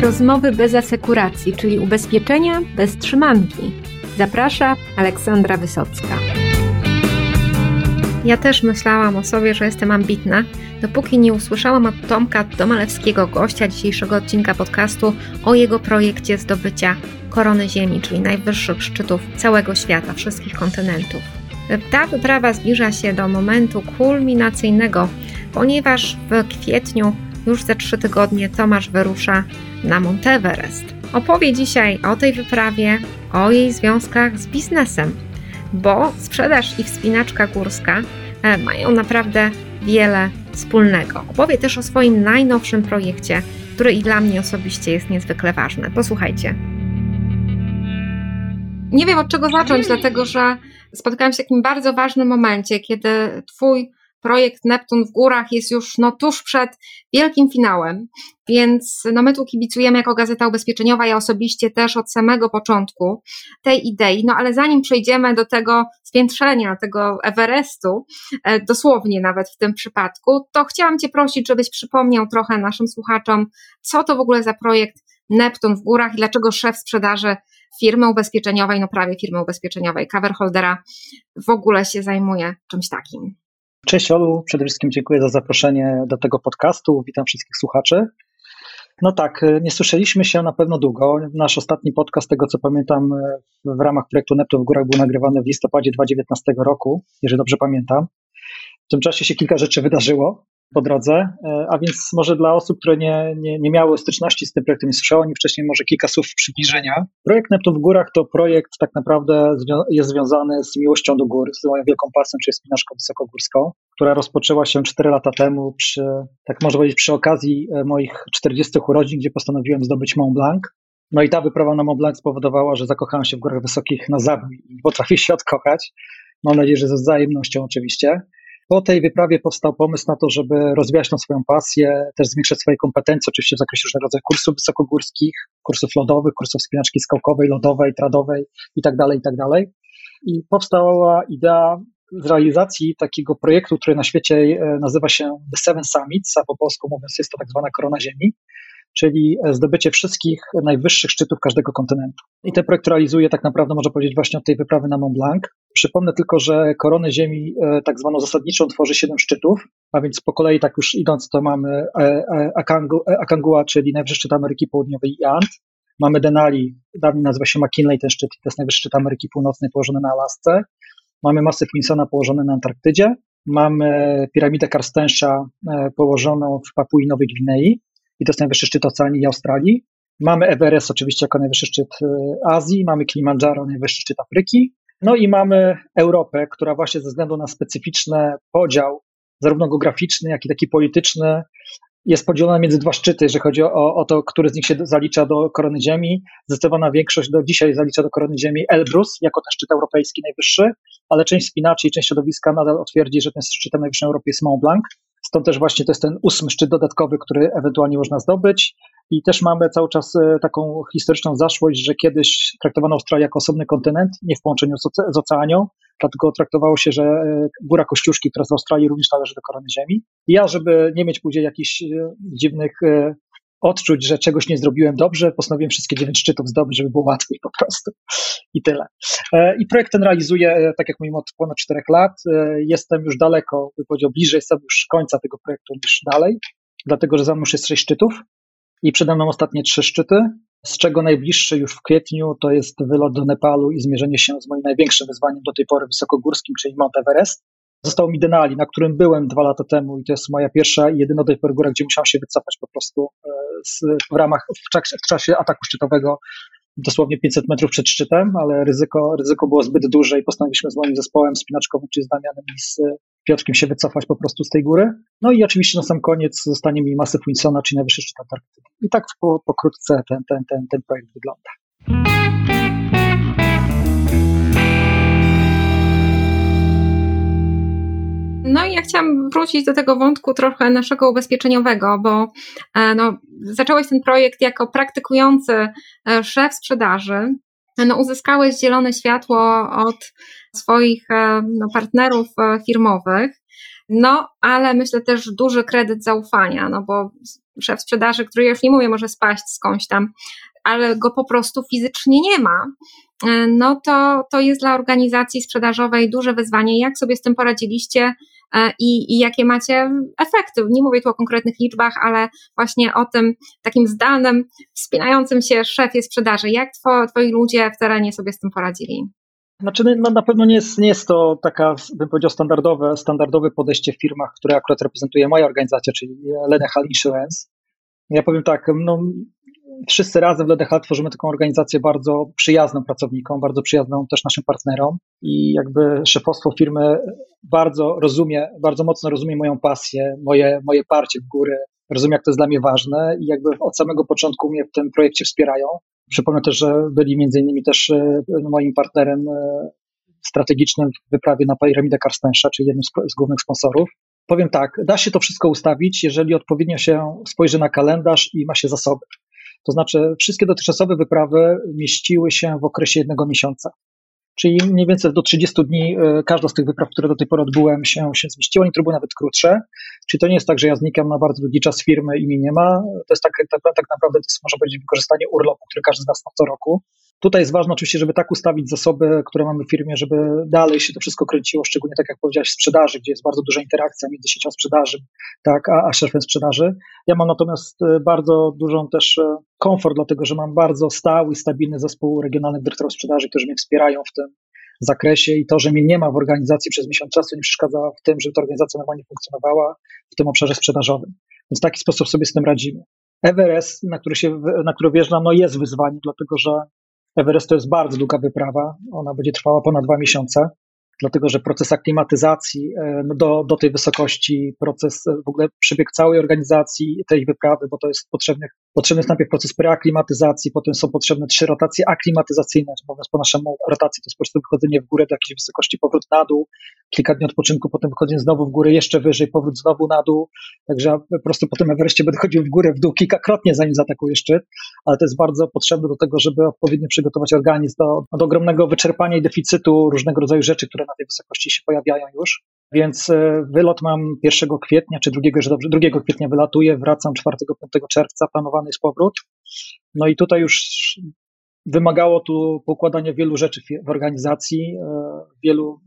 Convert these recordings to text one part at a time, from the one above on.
Rozmowy bez asekuracji, czyli ubezpieczenia bez trzymanki. Zaprasza Aleksandra Wysocka. Ja też myślałam o sobie, że jestem ambitna, dopóki nie usłyszałam od Tomka Domalewskiego, gościa dzisiejszego odcinka podcastu, o jego projekcie zdobycia korony Ziemi, czyli najwyższych szczytów całego świata, wszystkich kontynentów. Ta wyprawa zbliża się do momentu kulminacyjnego, ponieważ w kwietniu już za trzy tygodnie Tomasz wyrusza na Monteverest. Opowie dzisiaj o tej wyprawie, o jej związkach z biznesem, bo sprzedaż i wspinaczka górska e, mają naprawdę wiele wspólnego. Opowie też o swoim najnowszym projekcie, który i dla mnie osobiście jest niezwykle ważny. Posłuchajcie. Nie wiem od czego zacząć, dlatego że spotkałam się w takim bardzo ważnym momencie, kiedy Twój projekt Neptun w górach jest już no, tuż przed wielkim finałem, więc no, my tu kibicujemy jako Gazeta Ubezpieczeniowa, ja osobiście też od samego początku tej idei, no ale zanim przejdziemy do tego spiętrzenia, tego Everestu, e, dosłownie nawet w tym przypadku, to chciałam Cię prosić, żebyś przypomniał trochę naszym słuchaczom, co to w ogóle za projekt Neptun w górach i dlaczego szef sprzedaży firmy ubezpieczeniowej, no prawie firmy ubezpieczeniowej, coverholdera w ogóle się zajmuje czymś takim. Cześć Olu, przede wszystkim dziękuję za zaproszenie do tego podcastu. Witam wszystkich słuchaczy. No tak, nie słyszeliśmy się na pewno długo. Nasz ostatni podcast, tego co pamiętam, w ramach projektu Neptun w Górach był nagrywany w listopadzie 2019 roku, jeżeli dobrze pamiętam. W tym czasie się kilka rzeczy wydarzyło po drodze, e, a więc może dla osób, które nie, nie, nie miały styczności z tym projektem, nie słyszały ani wcześniej, może kilka słów przybliżenia. Projekt Neptun w Górach to projekt tak naprawdę jest związany z miłością do gór, z moją wielką pasją, czyli spinaczką wysokogórską, która rozpoczęła się 4 lata temu przy, tak można powiedzieć, przy okazji e, moich 40 urodzin, gdzie postanowiłem zdobyć Mont Blanc. No i ta wyprawa na Mont Blanc spowodowała, że zakochałem się w górach wysokich na zabój i potrafię się odkochać. Mam nadzieję, że ze wzajemnością oczywiście. Po tej wyprawie powstał pomysł na to, żeby rozwijać tą swoją pasję, też zwiększać swoje kompetencje, oczywiście w zakresie różnego rodzaju kursów wysokogórskich, kursów lodowych, kursów wspinaczki skałkowej, lodowej, tradowej itd., tak itd. Tak I powstała idea realizacji takiego projektu, który na świecie e, nazywa się The Seven Summits, a po polsku mówiąc jest to tak zwana korona Ziemi, czyli e, zdobycie wszystkich najwyższych szczytów każdego kontynentu. I ten projekt realizuje tak naprawdę, można powiedzieć, właśnie od tej wyprawy na Mont Blanc. Przypomnę tylko, że koronę Ziemi, e, tak zwaną zasadniczą, tworzy siedem szczytów, a więc po kolei tak już idąc, to mamy Akangua, czyli najwyższy szczyt Ameryki Południowej i Ant. Mamy Denali, dawniej nazywa się McKinley ten szczyt, to jest najwyższy szczyt Ameryki Północnej położony na Alasce. Mamy masę Winsona położone na Antarktydzie. Mamy piramidę Karstensza e, położoną w Papui Nowej Gwinei i to jest najwyższy szczyt Oceanii i Australii. Mamy Everest oczywiście jako najwyższy szczyt e, Azji, mamy Kilimandżaro, najwyższy szczyt Afryki. No i mamy Europę, która właśnie ze względu na specyficzny podział, zarówno geograficzny, jak i taki polityczny, jest podzielona między dwa szczyty, jeżeli chodzi o, o, to, który z nich się zalicza do korony Ziemi. Zdecydowana większość do dzisiaj zalicza do korony Ziemi Elbrus, jako ten szczyt europejski najwyższy, ale część spinaczy i część środowiska nadal twierdzi, że ten szczytem najwyższym Europy jest Mont Blanc. Stąd też właśnie to jest ten ósmy szczyt dodatkowy, który ewentualnie można zdobyć. I też mamy cały czas e, taką historyczną zaszłość, że kiedyś traktowano Australię jako osobny kontynent, nie w połączeniu z oceanią, dlatego traktowało się, że e, Góra Kościuszki, która z Australii również należy do korony Ziemi. I ja, żeby nie mieć później jakichś e, dziwnych odczuć, że czegoś nie zrobiłem dobrze, postanowiłem wszystkie dziewięć szczytów zdobyć, żeby było łatwiej po prostu. I tyle. I projekt ten realizuję, tak jak mówimy, od ponad czterech lat. Jestem już daleko, bym powiedział, bliżej jestem już końca tego projektu niż dalej, dlatego że za mną już jest sześć szczytów i przede mną ostatnie trzy szczyty, z czego najbliższy już w kwietniu to jest wylot do Nepalu i zmierzenie się z moim największym wyzwaniem do tej pory wysokogórskim, czyli Mount Everest. Został mi Denali, na którym byłem dwa lata temu i to jest moja pierwsza i jedyna do tej pory góra, gdzie musiałem się wycofać po prostu e, z, w ramach, w czasie, w czasie ataku szczytowego dosłownie 500 metrów przed szczytem, ale ryzyko, ryzyko było zbyt duże i postanowiliśmy z moim zespołem spinaczkowym, czyli z Damianem i z Piotrkiem się wycofać po prostu z tej góry. No i oczywiście na sam koniec zostanie mi masy Winsona, czyli najwyższy szczyt Antarktydy. I tak po, pokrótce ten, ten, ten, ten projekt wygląda. No i ja chciałam wrócić do tego wątku trochę naszego ubezpieczeniowego, bo e, no, zacząłeś ten projekt jako praktykujący e, szef sprzedaży. No, uzyskałeś zielone światło od swoich e, no, partnerów firmowych. no ale myślę też duży kredyt zaufania, no bo szef sprzedaży, który już nie mówię, może spaść skądś tam, ale go po prostu fizycznie nie ma, no to, to jest dla organizacji sprzedażowej duże wyzwanie. Jak sobie z tym poradziliście i, i jakie macie efekty? Nie mówię tu o konkretnych liczbach, ale właśnie o tym takim zdalnym, wspinającym się szefie sprzedaży. Jak two, twoi ludzie w terenie sobie z tym poradzili? Znaczy, no, na pewno nie jest, nie jest to taka, bym powiedział, standardowe, standardowe podejście w firmach, które akurat reprezentuje moja organizacja, czyli Lenehal Insurance. Ja powiem tak, no, wszyscy razem w LDH tworzymy taką organizację bardzo przyjazną pracownikom, bardzo przyjazną też naszym partnerom i jakby szefostwo firmy bardzo rozumie, bardzo mocno rozumie moją pasję, moje, moje parcie w górę, rozumie jak to jest dla mnie ważne i jakby od samego początku mnie w tym projekcie wspierają. Przypomnę też, że byli między innymi też e, moim partnerem e, strategicznym w wyprawie na piramidę Karstensza, czyli jednym z, z głównych sponsorów. Powiem tak, da się to wszystko ustawić, jeżeli odpowiednio się spojrzy na kalendarz i ma się zasoby. To znaczy, wszystkie dotychczasowe wyprawy mieściły się w okresie jednego miesiąca. Czyli mniej więcej do 30 dni e, każda z tych wypraw, które do tej pory odbyłem, się, się zmieściła, niektóre były nawet krótsze. Czyli to nie jest tak, że ja znikam na bardzo długi czas firmy i mnie nie ma. To jest tak, tak, tak naprawdę, to jest, można powiedzieć, wykorzystanie urlopu, który każdy z nas ma co roku. Tutaj jest ważne oczywiście, żeby tak ustawić zasoby, które mamy w firmie, żeby dalej się to wszystko kręciło, szczególnie tak jak powiedziałeś w sprzedaży, gdzie jest bardzo duża interakcja między siecią sprzedaży tak, a, a szefem sprzedaży. Ja mam natomiast e, bardzo dużą też e, komfort, dlatego że mam bardzo stały stabilny zespół regionalnych dyrektorów sprzedaży, którzy mnie wspierają w tym zakresie i to, że mnie nie ma w organizacji przez miesiąc czasu nie przeszkadza w tym, żeby ta organizacja normalnie funkcjonowała w tym obszarze sprzedażowym. Więc w taki sposób sobie z tym radzimy. Everest, na który, się, na który wjeżdżam, no jest wyzwaniem, dlatego że Everest to jest bardzo długa wyprawa. Ona będzie trwała ponad dwa miesiące dlatego że proces aklimatyzacji e, no do, do tej wysokości, proces e, w ogóle przebieg całej organizacji tej wyprawy, bo to jest potrzebny, potrzebny jest najpierw proces preaklimatyzacji, potem są potrzebne trzy rotacje aklimatyzacyjne, mówiąc po naszemu rotacji, to jest po prostu wychodzenie w górę do jakiejś wysokości, powrót na dół, kilka dni odpoczynku, potem wychodzenie znowu w górę, jeszcze wyżej, powrót znowu na dół, także ja po prostu po tym Everestie będę chodził w górę, w dół kilkakrotnie, zanim zaatakuję szczyt, ale to jest bardzo potrzebne do tego, żeby odpowiednio przygotować organizm do, do ogromnego wyczerpania i deficytu różnego rodzaju rzeczy, które na tej wysokości się pojawiają już. Więc e, wylot mam 1 kwietnia, czy 2, że dobrze, 2 kwietnia wylatuję, wracam 4-5 czerwca, planowany jest powrót. No i tutaj już wymagało tu pokładania wielu rzeczy w organizacji, e, wielu,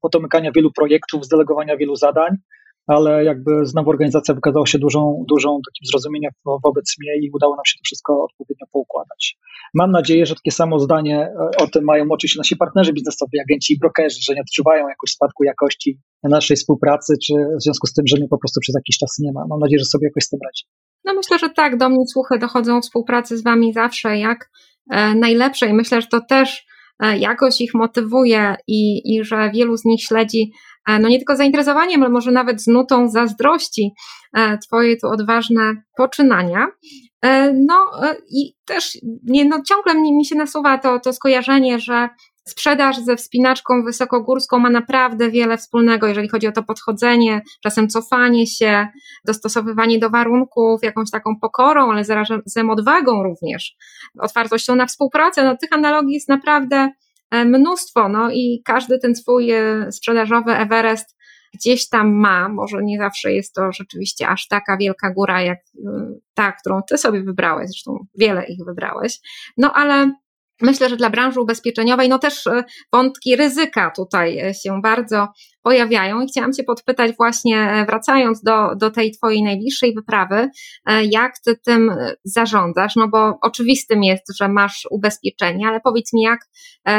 podomykania wielu projektów, zdelegowania wielu zadań ale jakby znowu organizacja wykazała się dużą, dużą takim zrozumieniem wobec mnie i udało nam się to wszystko odpowiednio poukładać. Mam nadzieję, że takie samo zdanie e, o tym mają oczywiście nasi partnerzy biznesowi, agenci i brokerzy, że nie odczuwają jakoś spadku jakości naszej współpracy, czy w związku z tym, że mnie po prostu przez jakiś czas nie ma. Mam nadzieję, że sobie jakoś z tym radzi. No myślę, że tak, do mnie słuchy dochodzą współpracy z Wami zawsze jak e, najlepsze i myślę, że to też e, jakoś ich motywuje i, i że wielu z nich śledzi no nie tylko zainteresowaniem, ale może nawet z nutą zazdrości e, Twoje tu odważne poczynania. E, no i też nie, no ciągle mi, się nasuwa to, to skojarzenie, że sprzedaż ze wspinaczką wysokogórską ma naprawdę wiele wspólnego, jeżeli chodzi o to podchodzenie, czasem cofanie się, dostosowywanie do warunków, jakąś taką pokorą, ale zarazem odwagą również, otwartością na współpracę. No, tych analogii jest naprawdę E, mnóstwo, no i każdy ten swój e, sprzedażowy Everest gdzieś tam ma, może nie zawsze jest to rzeczywiście aż taka wielka góra jak e, ta, którą ty sobie wybrałeś, zresztą wiele ich wybrałeś, no ale Myślę, że dla branży ubezpieczeniowej, no też e, wątki ryzyka tutaj e, się bardzo pojawiają i chciałam Cię podpytać właśnie, e, wracając do, do tej Twojej najbliższej wyprawy, jak Ty tym zarządzasz, no bo oczywistym jest, że masz ubezpieczenie, ale powiedz mi, jak,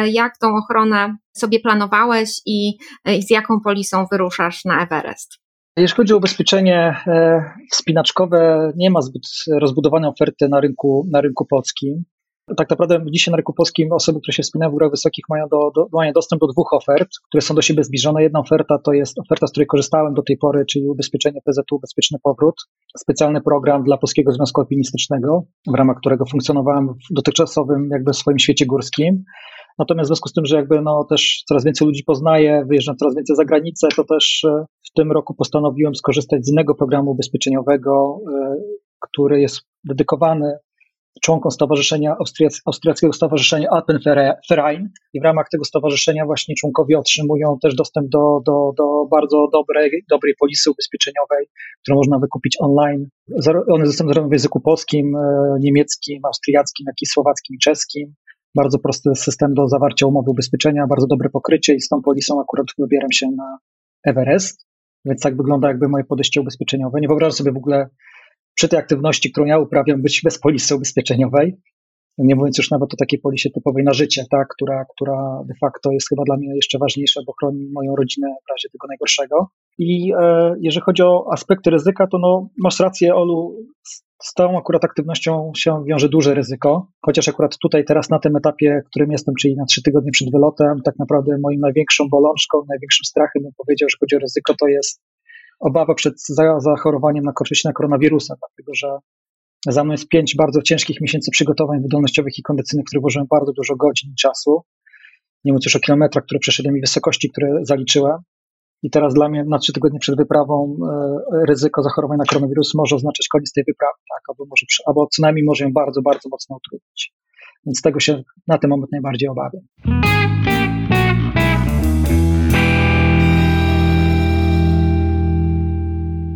jak tą ochronę sobie planowałeś i, i z jaką polisą wyruszasz na Everest? Jeśli chodzi o ubezpieczenie wspinaczkowe, nie ma zbyt rozbudowanej oferty na rynku, na rynku polskim. Tak naprawdę dzisiaj na rynku polskim osoby, które się wspinają w górach wysokich mają, do, do, mają dostęp do dwóch ofert, które są do siebie zbliżone. Jedna oferta to jest oferta, z której korzystałem do tej pory, czyli ubezpieczenie PZU, Bezpieczny Powrót, specjalny program dla Polskiego Związku Alpinistycznego, w ramach którego funkcjonowałem w dotychczasowym jakby swoim świecie górskim. Natomiast w związku z tym, że jakby no też coraz więcej ludzi poznaje, wyjeżdżam coraz więcej za granicę, to też e, w tym roku postanowiłem skorzystać z innego programu ubezpieczeniowego, e, który jest dedykowany członką Stowarzyszenia Austriackiego Stowarzyszenia Alpenverein i w ramach tego stowarzyszenia właśnie członkowie otrzymują też dostęp do, do, do bardzo dobrej, dobrej polisy ubezpieczeniowej, którą można wykupić online. One zostaną zarówno w języku polskim, e, niemieckim, austriackim, jak i słowackim i czeskim. Bardzo prosty system do zawarcia umowy ubezpieczenia, bardzo dobre pokrycie i z tą polisą akurat wybieram się na Everest. Więc tak wygląda jakby moje podejście ubezpieczeniowe. Nie wyobrażam sobie w ogóle przy tej aktywności, którą ja uprawiam, być bez polisy ubezpieczeniowej. Nie mówiąc już nawet o takiej polisie typowej na życie, tak, która, która de facto jest chyba dla mnie jeszcze ważniejsza, bo chroni moją rodzinę w razie tego najgorszego. I e, jeżeli chodzi o aspekty ryzyka, to no, masz rację, Olu, z tą akurat aktywnością się wiąże duże ryzyko, chociaż akurat tutaj teraz na tym etapie, którym jestem, czyli na trzy tygodnie przed wylotem, tak naprawdę moim największą bolączką, największym strachem, bym powiedział, że chodzi o ryzyko, to jest obawa przed zachorowaniem na, na koronawirusa, dlatego że za mną jest pięć bardzo ciężkich miesięcy przygotowań wydolnościowych i kondycyjnych, w których włożyłem bardzo dużo godzin czasu. Nie mówiąc już o kilometrach, które przeszedłem i wysokości, które zaliczyłem. I teraz dla mnie na trzy tygodnie przed wyprawą e, ryzyko zachorowania na koronawirus może oznaczać koniec tej wyprawy, tak? albo, może, albo co najmniej może ją bardzo, bardzo mocno utrudnić. Więc tego się na ten moment najbardziej obawiam.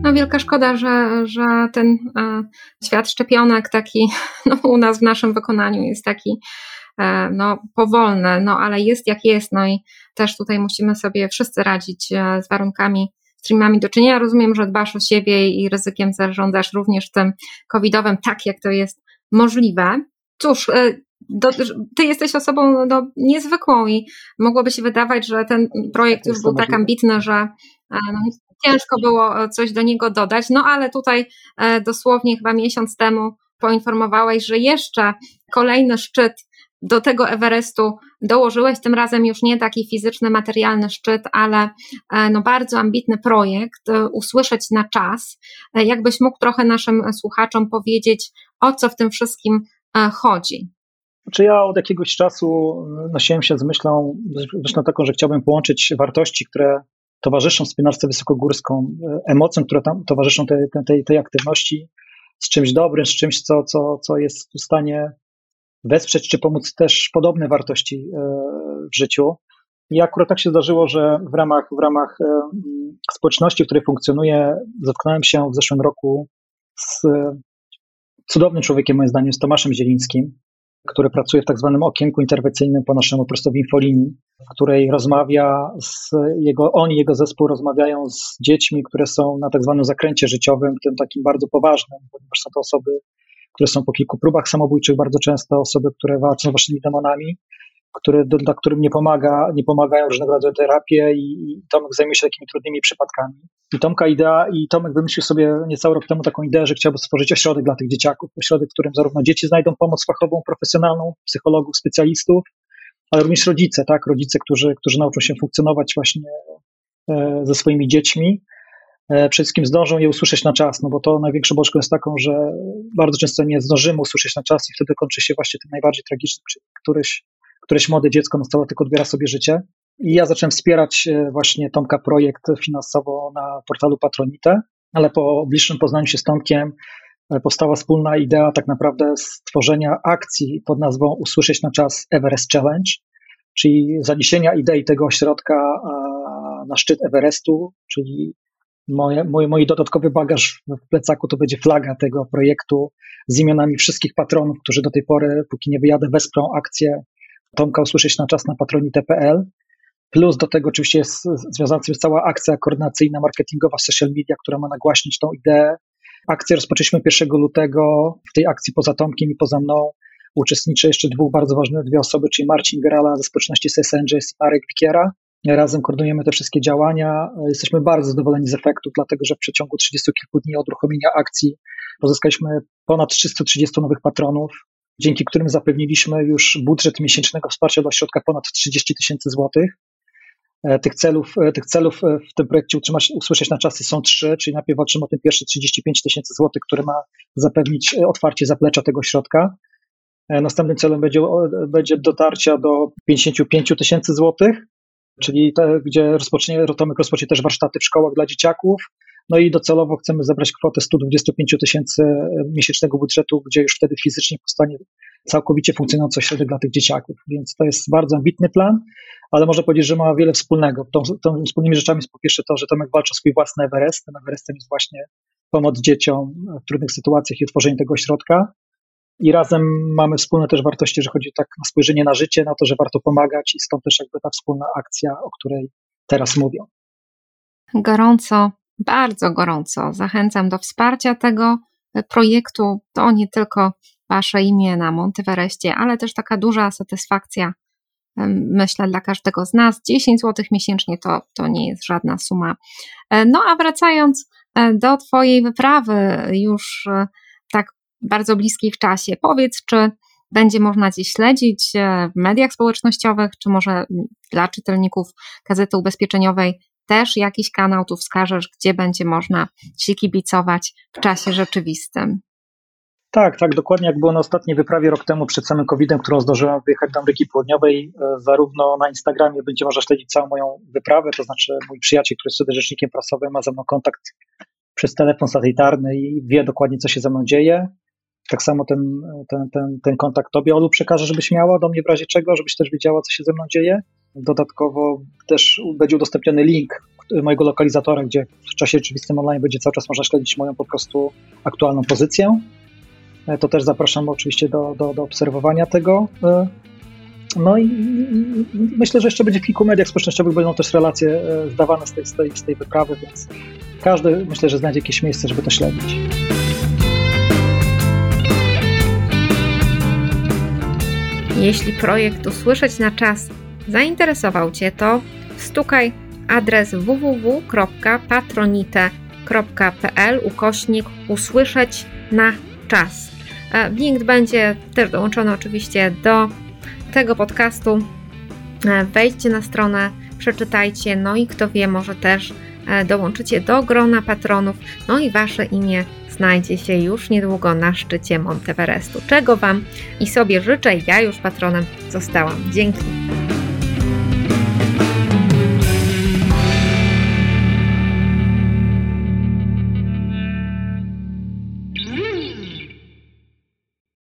No wielka szkoda, że, że ten e, świat szczepionek taki no, u nas w naszym wykonaniu jest taki e, no, powolny, no ale jest jak jest, no i też tutaj musimy sobie wszyscy radzić e, z warunkami, z którymi mamy do czynienia. Rozumiem, że dbasz o siebie i ryzykiem zarządzasz również tym covidowym, tak jak to jest możliwe. Cóż, do, ty jesteś osobą no, niezwykłą i mogłoby się wydawać, że ten projekt już był tak ambitny, że no, ciężko było coś do niego dodać, no ale tutaj dosłownie chyba miesiąc temu poinformowałeś, że jeszcze kolejny szczyt do tego Everestu dołożyłeś tym razem już nie taki fizyczny, materialny szczyt, ale e, no bardzo ambitny projekt, e, usłyszeć na czas. E, jakbyś mógł trochę naszym słuchaczom powiedzieć, o co w tym wszystkim chodzi? Czy ja od jakiegoś czasu nosiłem się z myślą, zresztą taką, że chciałbym połączyć wartości, które towarzyszą wspinarce wysokogórską, emocje, które tam towarzyszą tej, tej, tej aktywności, z czymś dobrym, z czymś, co, co, co jest w stanie wesprzeć czy pomóc też podobne wartości e, w życiu. I akurat tak się zdarzyło, że w ramach, w ramach e, społeczności, w której funkcjonuję, zetknąłem się w zeszłym roku z cudownym człowiekiem, moim zdaniem, z Tomaszem Zielińskim, który pracuje w tak zwanym okienku interwencyjnym po naszemu prosto w infolinii, w której rozmawia z jego, on i jego zespół rozmawiają z dziećmi, które są na tak zwanym zakręcie życiowym, tym takim bardzo poważnym, ponieważ są to osoby które są po kilku próbach samobójczych, bardzo często osoby, które walczą z waszymi demonami, które, dla którym nie, pomaga, nie pomagają różnego rodzaju terapie i, i Tomek zajmuje się takimi trudnymi przypadkami. I Tomka idea, i Tomek wymyślił sobie niecały rok temu taką ideę, że chciałby stworzyć ośrodek dla tych dzieciaków, ośrodek, w którym zarówno dzieci znajdą pomoc fachową, profesjonalną, psychologów, specjalistów, ale również rodzice, tak, rodzice, którzy, którzy nauczą się funkcjonować właśnie e, ze swoimi dziećmi, E, przede wszystkim zdążą je usłyszeć na czas, no bo to największą boczką jest taką, że bardzo często nie zdążymy usłyszeć na czas i wtedy kończy się właśnie tym najbardziej tragicznym, czyli któreś, któreś młode dziecko na tylko odbiera sobie życie. I ja zacząłem wspierać e, właśnie Tomka projekt finansowo na portalu Patronite, ale po bliższym poznaniu się z Tomkiem e, powstała wspólna idea tak naprawdę stworzenia akcji pod nazwą Usłyszeć na czas Everest Challenge, czyli zaniesienia idei tego ośrodka na szczyt Everestu, czyli Moje, mój, mój dodatkowy bagaż w plecaku to będzie flaga tego projektu z imionami wszystkich patronów, którzy do tej pory, póki nie wyjadę, wesprą akcję Tomka usłyszeć na czas na patronite.pl. Plus do tego oczywiście jest związana z cała akcja koordynacyjna, marketingowa, social media, która ma nagłaśnić tą ideę. Akcję rozpoczęliśmy 1 lutego. W tej akcji poza Tomkiem i poza mną uczestniczy jeszcze dwóch bardzo ważnych dwie osoby, czyli Marcin Gerala ze społeczności Angels i Marek Wikiera. Razem koordynujemy te wszystkie działania. Jesteśmy bardzo zadowoleni z efektu, dlatego że w przeciągu 30 kilku dni od uruchomienia akcji pozyskaliśmy ponad 330 nowych patronów, dzięki którym zapewniliśmy już budżet miesięcznego wsparcia dla środka ponad 30 tysięcy złotych. E, tych celów, e, tych celów e, w tym projekcie utrzymać, usłyszeć na czasy są trzy, czyli najpierw walczymy o ten pierwszy 35 tysięcy złotych, który ma zapewnić otwarcie zaplecza tego środka. Następnym celem będzie, będzie dotarcia do 55 tysięcy złotych czyli te, gdzie rozpocznie, Rotomek rozpocznie też warsztaty w szkołach dla dzieciaków, No i docelowo chcemy zebrać kwotę 125 tysięcy miesięcznego budżetu, gdzie już wtedy fizycznie powstanie całkowicie funkcjonujący ośrodek dla tych dzieciaków. Więc to jest bardzo ambitny plan, ale można powiedzieć, że ma wiele wspólnego. Tą, tą wspólnymi rzeczami jest po pierwsze to, że Tomek walczy o swój własny Everest. Ten Everestem jest właśnie pomoc dzieciom w trudnych sytuacjach i utworzenie tego ośrodka. I razem mamy wspólne też wartości, że chodzi tak na spojrzenie na życie, na to, że warto pomagać i stąd też jakby ta wspólna akcja, o której teraz mówią. Gorąco, bardzo gorąco zachęcam do wsparcia tego projektu. To nie tylko Wasze imię na Monteverestie, ale też taka duża satysfakcja, myślę, dla każdego z nas. 10 zł miesięcznie to, to nie jest żadna suma. E, no a wracając e, do Twojej wyprawy, już e, tak bardzo bliskiej w czasie, powiedz, czy będzie można Cię śledzić w mediach społecznościowych, czy może dla czytelników Gazety Ubezpieczeniowej też jakiś kanał tu wskażesz, gdzie będzie można Ci kibicować w czasie rzeczywistym. Tak, tak, dokładnie jak było na ostatniej wyprawie rok temu przed samym COVID-em, którą zdążyłem wyjechać do Ameryki Południowej, e, zarówno na Instagramie będzie można śledzić całą moją wyprawę, to znaczy mój przyjaciel, który jest wtedy rzecznikiem prasowym, ma ze mną kontakt przez telefon satelitarny i wie dokładnie, co się ze mną dzieje. Tak samo ten, ten, ten, ten kontakt tobie, Olu, przekaże, żebyś miała do mnie w razie czego, żebyś też wiedziała, co się ze mną dzieje. Dodatkowo też będzie udostępniony link mojego lokalizatora, gdzie w czasie rzeczywistym online będzie cały czas można śledzić moją po prostu aktualną pozycję. E, to też zapraszam oczywiście do, do, do obserwowania tego. E, no i, myślę, że jeszcze będzie w kilku mediach społecznościowych będą też relacje e, zdawane z tej, z tej, z tej wyprawy, więc każdy myślę, że znajdzie jakieś miejsce, żeby to śledzić. Jeśli projekt Usłyszeć na czas zainteresował Cię, to stukaj adres www.patronite.pl ukośnik usłyszeć na czas. E, link będzie też dołączony oczywiście do tego podcastu. E, wejdźcie na stronę, przeczytajcie, no i kto wie, może też e, dołączycie do grona patronów, no i wasze imię znajdzie się już niedługo na szczycie Monteverestu. Czego Wam i sobie życzę, ja już patronem zostałam. Dzięki.